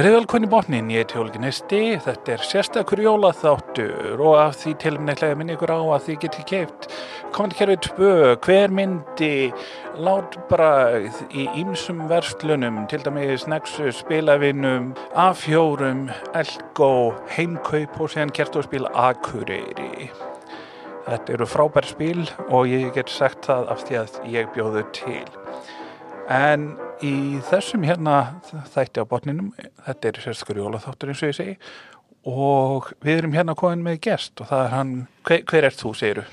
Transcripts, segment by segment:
Í botnin, ég heiti Hólki Nesti, þetta er sérstakur jólaþáttur og af því til minnilega minni ykkur á að því geti keift komandi kerfið tvö, hver myndi látbrað í ýmsum verslunum, til dæmis Nexus, spilavinnum, A4, Elko, Heimkaup og síðan kertóspil Akureyri. Þetta eru frábær spil og ég get sagt það af því að ég bjóðu til. En í þessum hérna þætti á botninum, þetta er sérstaklega jólaþáttur eins og ég segi og við erum hérna komin með gest og það er hann, hver, hver ert þú segiru?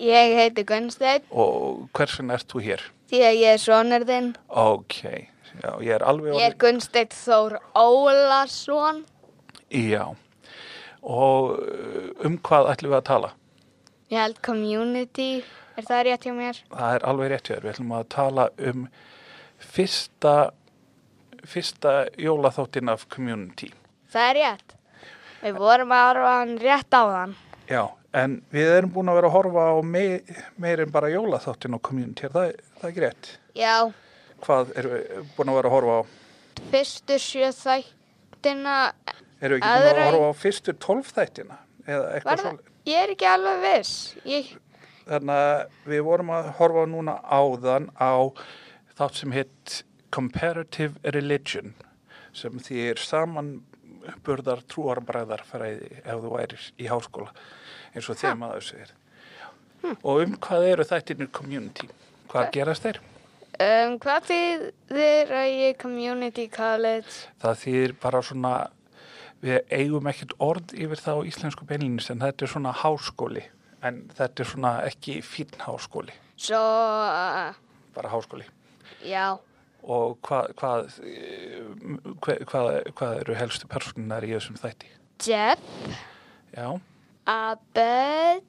Ég heiti Gunnsteinn Og hversin ert þú hér? því að ég er sonur þinn. Ok, já, ég er alveg Ég er Gunnsteinn Þór Ólason. Já, og uh, um hvað ætlum við að tala? Ég held community, er það rétt hjá mér? Það er alveg rétt hér, við ætlum að tala um fyrsta, fyrsta jólaþáttin af community. Það er rétt. Við vorum að horfa hann rétt á þann. Já, en við erum búin að vera að horfa á mei, meir en bara jólaþáttin á community, það, það er rétt? Já, Hvað erum við búin að vera að horfa á? fyrstu sjö þættina, Erum við ekki búin að Aðra- horfa á fyrstu tólf þættina? Eða var eitthvað það? svo? Ég er ekki alveg viss. Ég, Þannig að við vorum að horfa núna áðan á þátt sem hitt Comparative Religion sem því er samanburðar trúarbræðarfræði ef þú værir í háskóla eins og þeim að þessu er. Og um hvað eru þættinir community? Hvað gerast þeir? um, hvað þýðir að ég community college? Það þýðir bara svona, við eigum ekkert orð yfir það á íslensku beinlinis en þetta er svona háskóli en þetta er svona ekki fín háskóli, Svo, uh, bara háskóli. Já, Og hvað, hvað, hvað, hvað eru helstu personar í þessum þætti? Jeff, Já, Abed,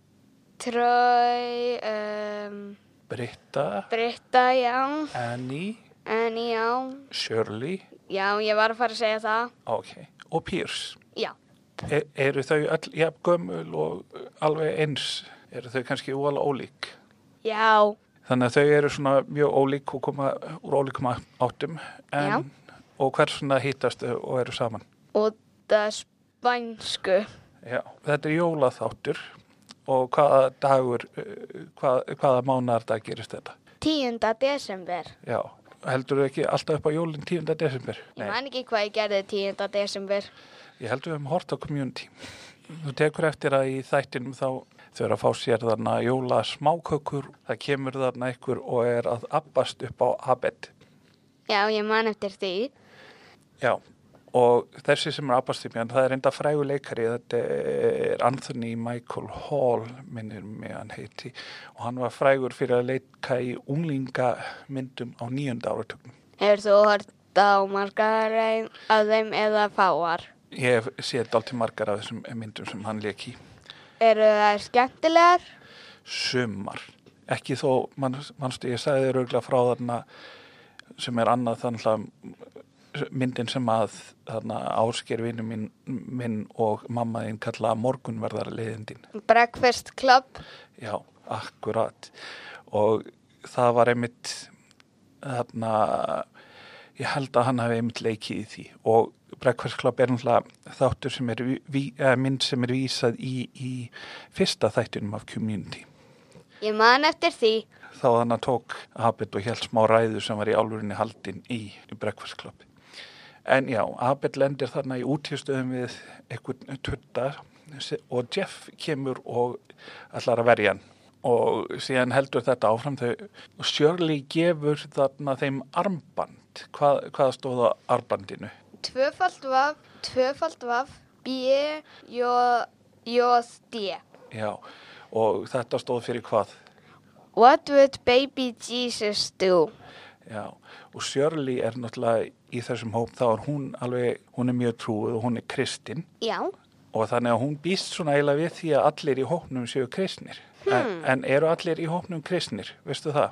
Troy, um, Britta, Britta, já, Annie, Annie, já, Shirley, já, ég var að fara að segja það, ok, og Pierce. já, E, eru þau öll jafn gömul og alveg eins? Eru þau kannski óal ólík? já, Þannig að þau eru svona mjög ólík og koma úr ólíkum áttum en, og hvers svona hýtast þau og eru saman. út að spænsku, Já, þetta er jólaþáttur og hvaða dagur, eh, hvað, hvaða mánadardag gerist þetta? 10. desember, Já, heldur þau ekki alltaf upp á jólinn 10. desember? ég man ekki hvað ég gerði 10. desember, ég heldur við hefum hort á community. Þú tekur eftir að í þættinum þá þau eru að fá sér þarna jóla smákökur, það kemur þarna einhver og er að abbast upp á abed. já, ég man eftir því, Já, og þessi sem er abbastipjan, það er enda frægu leikari, þetta er Anthony Michael Hall, minnir mig hann heiti, og hann var frægur fyrir að leika í unglingamyndum á nýjönda áratögnum. hefur þú hort á margar af þeim eða fáar, Ég hef séð dálítið margar af þessum myndum sem hann leik í. Eru þær skemmtilegar? Sumar. Ekki þó, man, manstu, ég sagði þér auðvitað frá þarna sem er annað þannig að myndin sem að þarna ásker vinnu minn, minn og mamma þín kalla morgunverðar leiðindin. Breakfast Club, Já, akkurat. Og það var einmitt þarna, ég held að hann hafi einmitt leikið í því og Breakfast Club er náttúrulega þáttur sem er, mynd sem er vísað í, í fyrsta þættunum af Community. ég man eftir því, Þá þannig að tók Abed og held smá ræðu sem var í álfurinni haldin í, í Breakfast Club. En já, Abed lendir þarna í útíðstöðum við einhvern tutta og Jeff kemur og ætlar að verja hann og síðan heldur þetta áfram þau Shirley gefur þarna þeim armband. Hvað, hvað stóð á armbandinu? Tvöfald vaf, tvöfald vaf, B, J, J, D. Já, og þetta stóð fyrir hvað? What would baby Jesus do? Já, og Shirley er náttúrulega í þessum hóp, þá er hún alveg, hún er mjög trúið og hún er kristin Já, og þannig að hún býst svona eiginlega við því að allir í hópnum séu kristnir. En, en eru allir í hópnum kristnir, veistu það?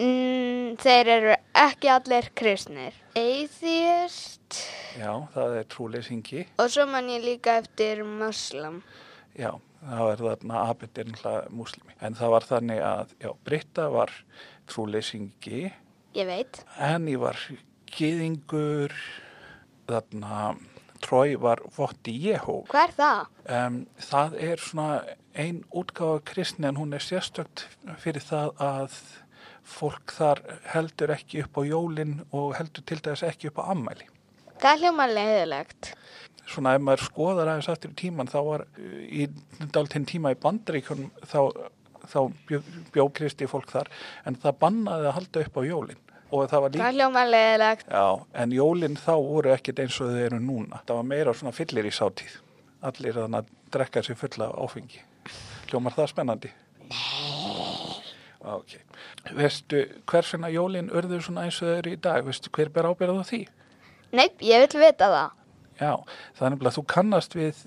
Mm, þeir eru ekki allir kristnir. Atheist. Já, það er trúleysingi. Og svo man ég líka eftir muslim. Já, það er þarna náttúrulega múslimi. En það var þannig að, já, Britta var trúleysingi, Ég veit. Annie var gyðingur, þarna Trói var votti Jehó. Hvað er það? Um, það er svona ein útgáfa kristni en hún er sérstökt fyrir það að fólk þar heldur ekki upp á jólin og heldur til dæs ekki upp á ammæli. Það hljóma leiðilegt. Svona ef maður skoðar aðeins aftur í tíman þá var uh, í dálítinn tíma í bandaríkjum þá, þá bjó, bjó kristi fólk þar en það bannaði að halda upp á jólin og það líka Það hljóma leiðilegt. Já, en jólinn þá voru ekkit eins og þau eru núna. Það var meira svona fyllir í sátíð. Allir þannig að drekka sér fulla áfengi. Hljómar það spennandi? Nei. Ok. Veistu, hversuna jólinn urðu svona eins og þau eru í dag? Veistu, hver ber ábyrðað á því? Nei, ég vil vita það. Já, það er nefnilega að þú kannast við,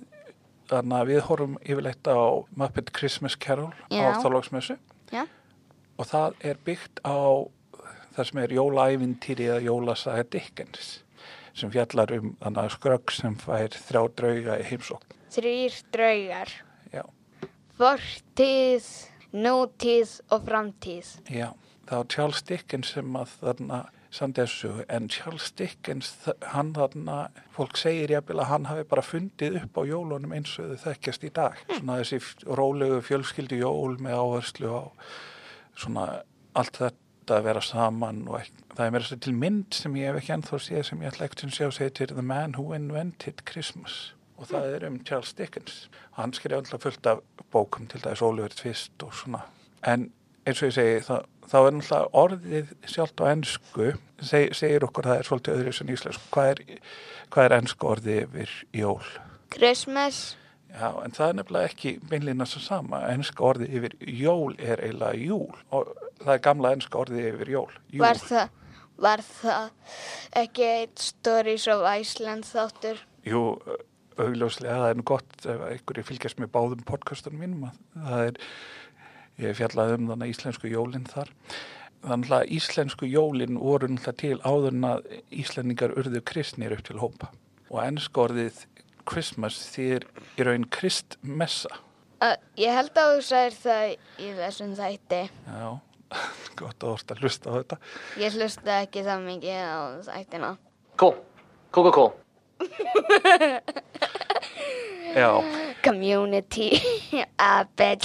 þannig að við horfum yfirleitt á Muppet Christmas Carol Já. á Þorlóksmessu Já. og það er byggt á það sem er jólaævintýri eða jólasaga Dickens sem fjallar um þannig að skrögg sem fær þrjá drauga í heimsókn. Þrýr draugar. Já, Fortíð, nútíð og framtíð. já. Það var Charles Dickens sem að þarna samt þessu en Charles Dickens hann þarna, fólk segir jafnvel að hann hafi bara fundið upp á jólunum eins og þau þekkjast í dag. Svona þessi rólegu fjölskyldu jól með áherslu á svona allt þetta að vera saman og það er mér að til mynd sem ég hef ekki ennþá séð sem ég ætla ekkert að sjá segir til The Man Who Invented Christmas og það er um Charles Dickens hann skrifa alltaf fullt af bókum til dæmis Oliver Twist og svona en eins og ég segi þá, þá er náttúrulega orðið sjálft á ennsku seg, segir okkur að það er svolítið öðru sem íslensku hvað er, hvað er ennsku orðið yfir jól? Christmas. Já, en það er nefnilega ekki beinlýna svo sama. Ennska orðið yfir jól er eiginlega júl og það er gamla ennska orðið yfir jól. júl. Var það, var það ekki eitt Stories of Iceland þáttur? Jú, augljóslega, það er nú gott ef einhverju fylgjast með báðum podcastunum mínum að það er, ég fjallaði um þannig íslensku jólinn þar. Þannig að íslensku jólinn voru náttúrulega til áður en að íslendingar urðu kristnir upp til hópa. Og ennska orðið Christmas þýr í raun kristmessa. Uh, ég held að þú sagðir það í þessum þætti. Já, gott að orta að hlusta á þetta. Ég hlusta ekki það mikið á þættina. Cool. Cool, cool, cool. Já, Community, cool,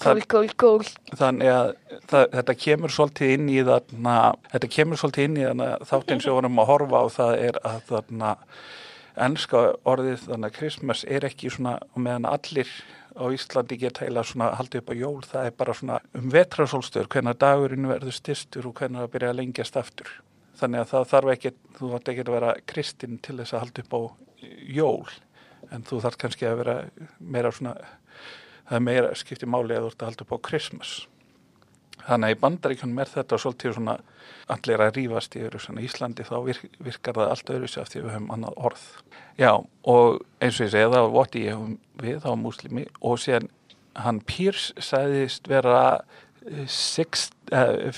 Það- cool, cool. þannig að það, þetta kemur svolítið inn í þarna, þetta kemur svolítið inn í þarna þáttinn sem við vorum að horfa á það er að þarna ennska orðið þannig að Christmas er ekki svona meðan allir á Íslandi geta heila svona haldið upp á jól það er bara svona um vetrasólstöður hvenær dagurinn verður styrstur og hvenær að byrja að lengjast aftur þannig að það þarf ekki, þú þarf ekki að vera kristinn til þess að halda upp á jól en þú þarf kannski að vera meira svona það er meira skipti máli að þú ert að halda upp á Christmas. Þannig að í bandaríkjunum er þetta svolítið svona allir að rífast í svona Íslandi þá virk, virkar það allt sér af því við höfum annað orð. Já og eins og ég segi það votti ég við á múslimi og síðan hann Pierce sagðist vera sixth, uh,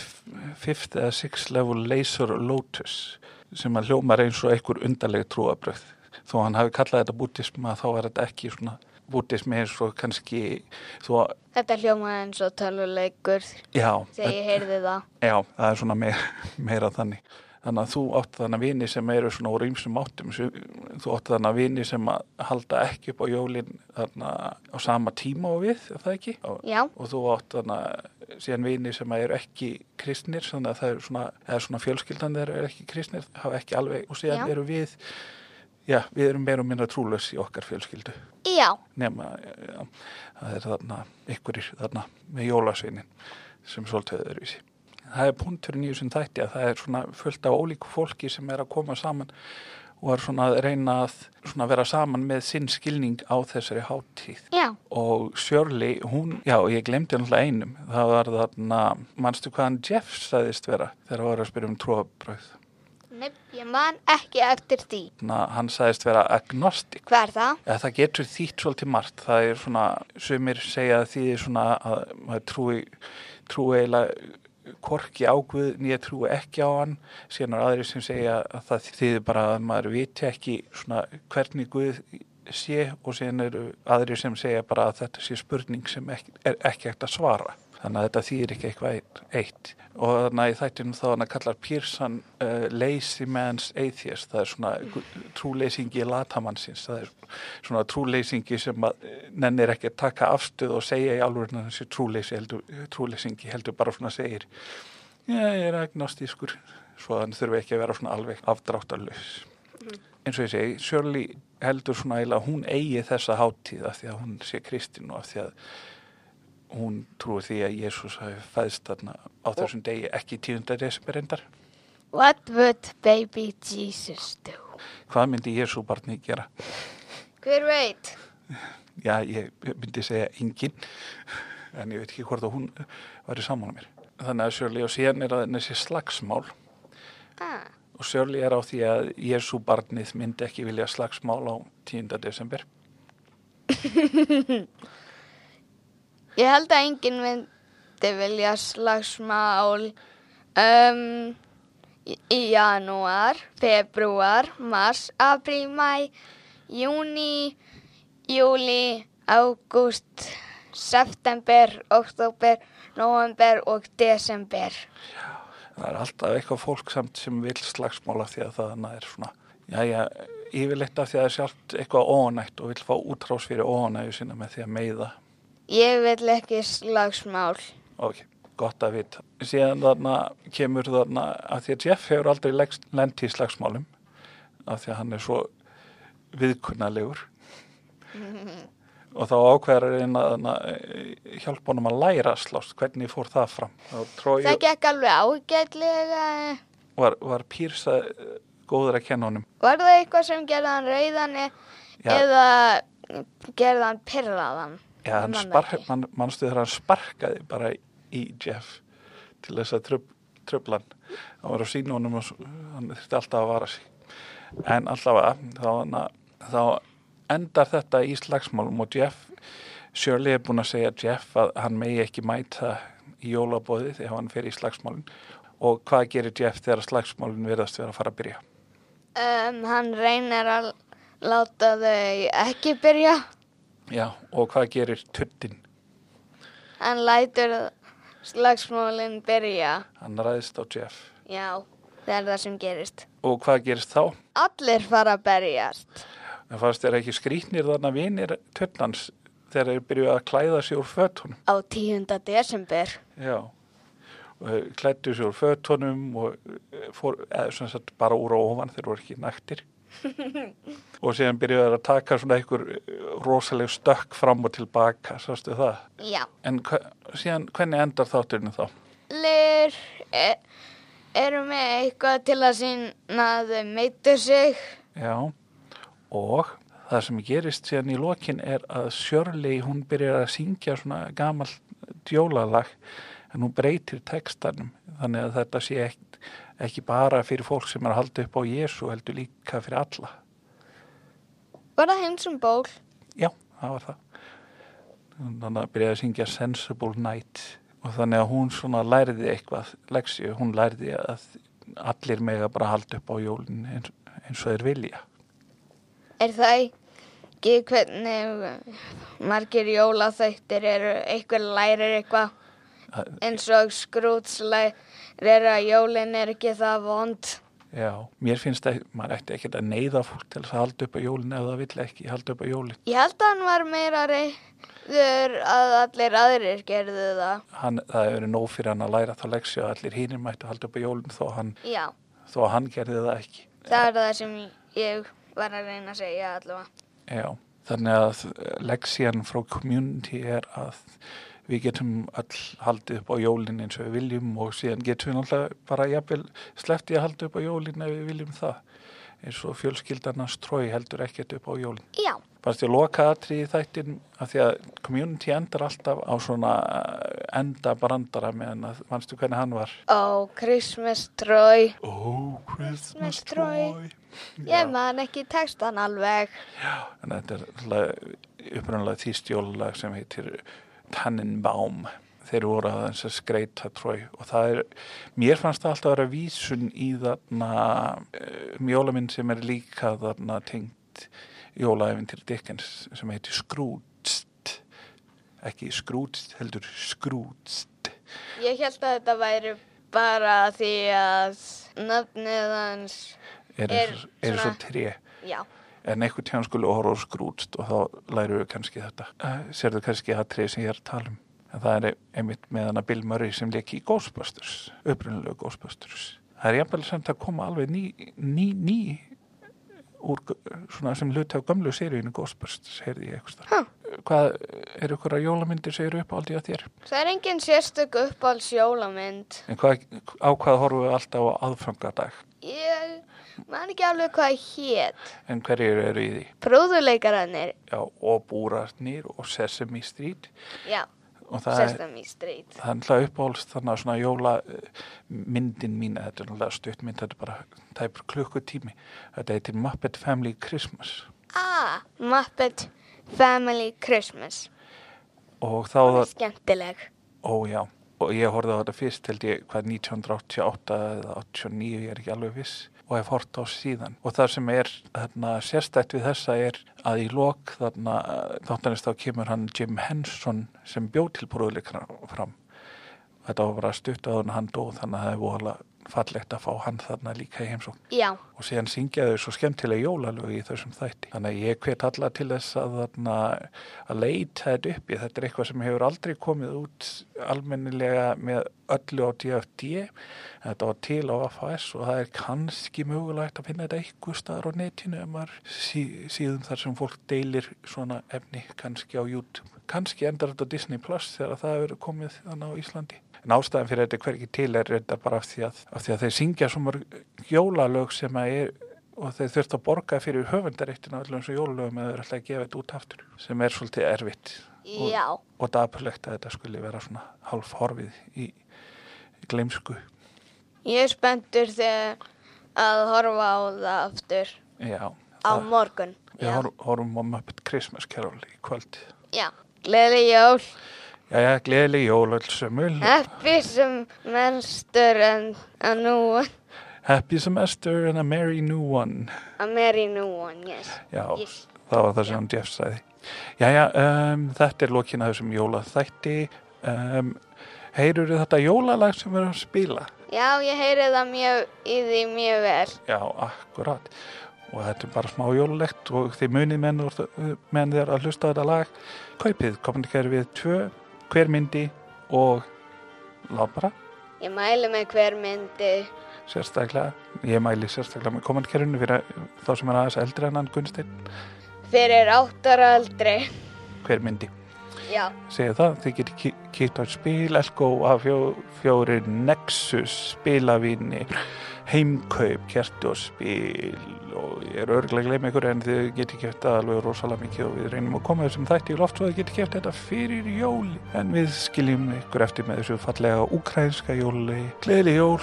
fifth eða sixth level laser lotus sem að hljómar eins og einhver undarleg trúabröð þó hann hafi kallað þetta bútisma þá er þetta ekki svona bútismi eins og kannski þó, Þetta hljómaði eins og töluleikur já, þegar ég heyrði það. Já, það er svona meira, meira þannig. Þannig að þú átt þannig vini sem eru svona úr ýmsum áttum. Þú átt þannig vini sem að halda ekki upp á jólinn þarna á sama tíma og við, er það ekki? Já, og þú átt þannig síðan vini sem eru ekki kristnir, þannig að það er svona, eða svona fjölskyldan þeir eru ekki kristnir, hafa ekki alveg, og síðan Já. eru við, já, við erum meira og minna trúlaus í okkar fjölskyldu já, nema já, það er þarna ykkurir þarna með jólasveinin sem svolítið öðruvísi. Það er punkturinn í þessum þætti að það er svona fullt af ólíku fólki sem er að koma saman og er svona að reyna að svona vera saman með sinn skilning á þessari hátíð. já. Og Shirley, hún, já, ég glemdi náttúrulega einum, það var þarna, manstu hvaðan Jeff sagðist vera þegar það var að spyrja um tróðbröð. Nei, ég man ekki eftir því. Hann sagðist vera agnostic. Hvað er það? Ja, það getur þýtt svolítið margt. Það er svona, sumir segja því svona að maður trúi, trúi eiginlega korki á Guð nýja trúi ekki á hann. Síðan er aðri sem segja að það þýðir bara að maður viti ekki svona hvernig Guð sé og síðan eru aðri sem segja bara að þetta sé spurning sem ekki, er ekki ekkert að svara. Þannig að þetta þýr ekki eitthvað eitt og þannig að í þættinum þá hann að kallar Pearson uh, lazy man's atheist. Það er svona trúleysingi latamannsins, það er svona trúleysingi sem að eh, nennir ekki að taka afstöð og segja í alveg þessi trúleysi heldur, trúleysingi heldur bara svona segir já ég er agnostískur svo þannig þurfi ekki að vera svona alveg afdráttarlaus. Eins og ég segi, Shirley heldur svona eiginlega hún eigi þessa hátíð af því að hún sé kristin og af því að hún trúi því að Jésús hafi fæðst þarna á þessum degi ekki 10. desember endar. What would baby Jesus do? Hvað myndi Jésú barni gera? Hver veit? Já, ég myndi segja engin, en ég veit ekki hvort að hún var í saman á mér. Þannig að Shirley og síðan er að þessi slagsmál Ah. og Shirley er á því að Jésú barnið myndi ekki vilja slagsmál á 10. desember. Ég held að enginn myndi vilja slagsmál um, í, í janúar, februar, mars, apríl, mæ, júni, júli, ágúst, september, oktober, november og desember. Það er alltaf eitthvað fólk samt sem vil slagsmála því að það er svona, já, já, yfirleitt af því að það er sjálft eitthvað óanægt og vil fá útrás fyrir óanægu sinna með því að meiða. Ég vil ekki slagsmál. Ok, gott að vita. Síðan þarna kemur þarna að því að Jeff hefur aldrei lendi í slagsmálum af því að hann er svo viðkunnalegur og þá ákveður reyna að hjálpa honum að læra slást. Hvernig fór það fram? Tróju, Það gekk alveg ágætlega. var, var Pírsa góður að kenna honum? Var það eitthvað sem gerði hann Já. eða gerði hann pyrraðan? Ég man spar, það ekki. man, manstu þegar hann sparkaði bara í Jeff til þess að tröf, tröfla hann. Var á sínu honum og hann þurfti alltaf að vara sig. En allavega, þá, þá endar þetta í slagsmálum og Jeff, Shirley er búin að segja Jeff að hann megi ekki mæta í jólabóðið þegar hann fer í slagsmálin. Og hvað gerir Jeff þegar slagsmálin verðast vera að fara að byrja? Um, hann reynir að láta þau ekki byrja. Já, og hvað gerir Tuttin? Hann lætur slagsmálinn byrja. Hann ræðist á Jeff. Já, það er það sem gerist. Og hvað gerist þá? Allir fara að berjast. En fannst þér ekki skrýtnir þarna vinir Tuttans þegar þeir byrjuðu að klæða sig úr fötunum? Á 10. desember. Já. Þeir klæddu sig úr fötunum og eh, fór, eða svona sagt bara úr og ofan, þeir voru ekki naktir. og síðan byrjuðu að taka svona einhver eh, rosaleg stökk fram og tilbaka, sástu það? Já. En síðan, hvernig endar þátturinn þá? Allir e eru með eitthvað til að sína að þau meitu sig. Já, og það sem gerist síðan í lokin er að Shirley, hún byrjar að syngja svona gamalt djólalag en hún breytir textanum þannig að þetta sé ekki, ekki bara fyrir fólk sem er að halda upp á Jésu heldur líka fyrir alla. Var það sem ból? Já, það var það. Þannig að byrjaði að syngja Sensible Night og þannig að hún svona lærði eitthvað, leksju, hún lærði að allir mega bara halda upp á jólin eins, eins og þeir vilja. Er það ekki hvernig margir jólaþættir eru eitthvað lærir eitthvað eins og skrúts lærir að jólin er ekki það vond. Já, mér finnst að maður ætti ekkert að neyða fólk til þess að halda upp á jólinn ef það vill ekki halda upp á jólinn. Ég held að hann var meira reyður að allir aðrir gerðu það. Hann, það verið nóg fyrir hann að læra þá leksju að allir hínir mættu halda upp á jólinn þó, þó að hann gerði það ekki. það er það sem ég var að reyna að segja allavega. Já, þannig að leksjan frá community er að við getum öll haldið upp á jólinn eins og við viljum og síðan getum við náttúrulega bara jafnvel sleppti að halda upp á jólinn ef við viljum það. Eins og fjölskyldarnas trói heldur ekkert upp á jólinn. Já, Fannst ég loka atrið í þættin af því að community endar alltaf á svona eh, enda brandara meðan að, fannstu hvernig hann var? ó, Christmas Troy. Oh, Christmas Troy. Ég man ekki textan alveg. En þetta er upprannlega því stjólulag sem heitir Tannenbaum. Þeir voru að þess að skreita trói og það er, mér fannst það alltaf að vera vísun í þarna um, jólaminn sem er líka þarna tengt jólaæfinn til Dickens sem heitir Scrooged. Ekki Scrooged, heldur Scrooged. Ég held að þetta væri bara því að nafnið hans, Er, Er er, er svo svona- tré. já, En einhvern tíðan skulle horfa á skrútst og þá læru við kannski þetta. Uh, Serðu kannski það tré sem ég er að tala um. En það er einmitt með hana Bill Murray sem leki í Ghostbusters, upprunalegu Ghostbusters. Það er jafnvel samt að koma alveg ný, ný, ný úr svona sem hluti á gömlu seríinu Ghostbusters, heyrði ég eitthvað. Hvað er ykkur að jólamyndir segir upp aldrei að þér? það er engin sérstök uppáhalds jólamynd. En hvað, á hvað horfum við alltaf á aðfangadag? Ég man ekki alveg hvað hét. En hverjir eru í því? Prúðuleikarannir, Já, og Búrarnir og Sesame Street já, og það er, það er náttúrulega uppáhalds þannig að svona jóla eh, mín, þetta er náttúrulega stuttmynd, þetta er bara tæpur klukkutími. Þetta heitir Muppet Family Christmas Ah, Muppet Family Christmas. og þá Það er það, skemmtileg. ó já, og ég horfði á þetta fyrst held ég hvað 1988 eða 89, ég er ekki alveg viss og hef hort á síðan. Og það sem er þarna, sérstætt við þessa er að í lok þarna þáttanist þá kemur hann Jim Henson sem bjóð til brúðleikana fram. Þetta var bara stutt á hann dó þannig að það voðalega fallegt að fá hann þarna líka í heimsókn Já, og síðan syngja þau svo skemmtilega jólalög í þessum þætti. Þannig að ég hvet alla til þess að, þarna, að leita þetta uppi. Þetta er eitthvað sem hefur aldrei komið út almennilega með öllu á DFD. Þetta var til á FAS og það er kannski mögulegt að finna þetta eitthvað staðar á netinu ef maður sí, síðum þar sem fólk deilir svona efni kannski á YouTube. Kannski endar þetta Disney Plus þegar það hefur komið þannig á Íslandi. En ástæðan fyrir þetta hverki til er þetta bara af því að, af því að þeir syngja svo mörg jólalög sem að er og þeir þurft að borga fyrir höfundaréttina öllum eins og jólalögum eða þeir ætla að gefa þetta út aftur sem er svolítið erfitt og, já. og dapurlegt að þetta skulle vera svona hálf horfið í, í gleimsku. Ég er spenntur þegar að horfa á það aftur Já, á það- morgun. við horf, horfum á Muppet Christmas Carol í kvöld. Já, gleðileg jól. Jæja, gleðileg jól öll sömul. Happy sem menstur en að nú Happy semester and a merry new one. a merry new one, yes. Já, Yes. það var það sem hann Jeff sæði. Jæja, um, þetta er lokin að þessum jólaþætti. Um, heyrur þetta jólalag sem við erum að spila? Já, ég heyri það mjög í því mjög vel. Já, akkurat. Og þetta er bara smá jólulegt og þið munið menn, menn þeir að hlusta þetta lag. Kaupið, komandi kæri við tvö, hver myndi og lát bara, Ég mæli með hver myndi. sérstaklega. Ég mæli sérstaklega með komandi kærinu fyrir þá sem er aðeins eldri en hann Gunnsteinn. Fyrir áttara aldrei. Hver myndi? Segja það, þið getur kíkt á spil, Elko af fjó, fjóri Nexus, spilavinni heimkaup, kerti og ég er örglega að gleyma ykkur en þið getur kæft það alveg rosalega mikið og við reynum að koma þessum þætti í loft svo þið getur kæft þetta fyrir jóli en við skiljum ykkur eftir með þessu fallega úkrænska jóli. Gleðileg jól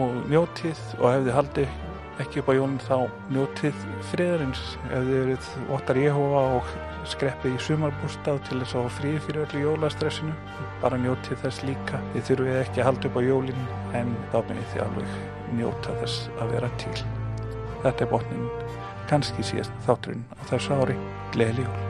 og njótið og ef þið haldið ekki upp á jólinn þá njótið friðarins. Ef þið eruð óttar Jehova og skreppið í sumarbústað til þess að frið fyrir öllu jólastressinu bara njótið þess líka. Þið þurfið ekki að halda upp á jólinn en þá með þið alveg njóta þess að vera til. Þetta er botnin kannski síðast þátturinn á þessu ári. Gleðileg jól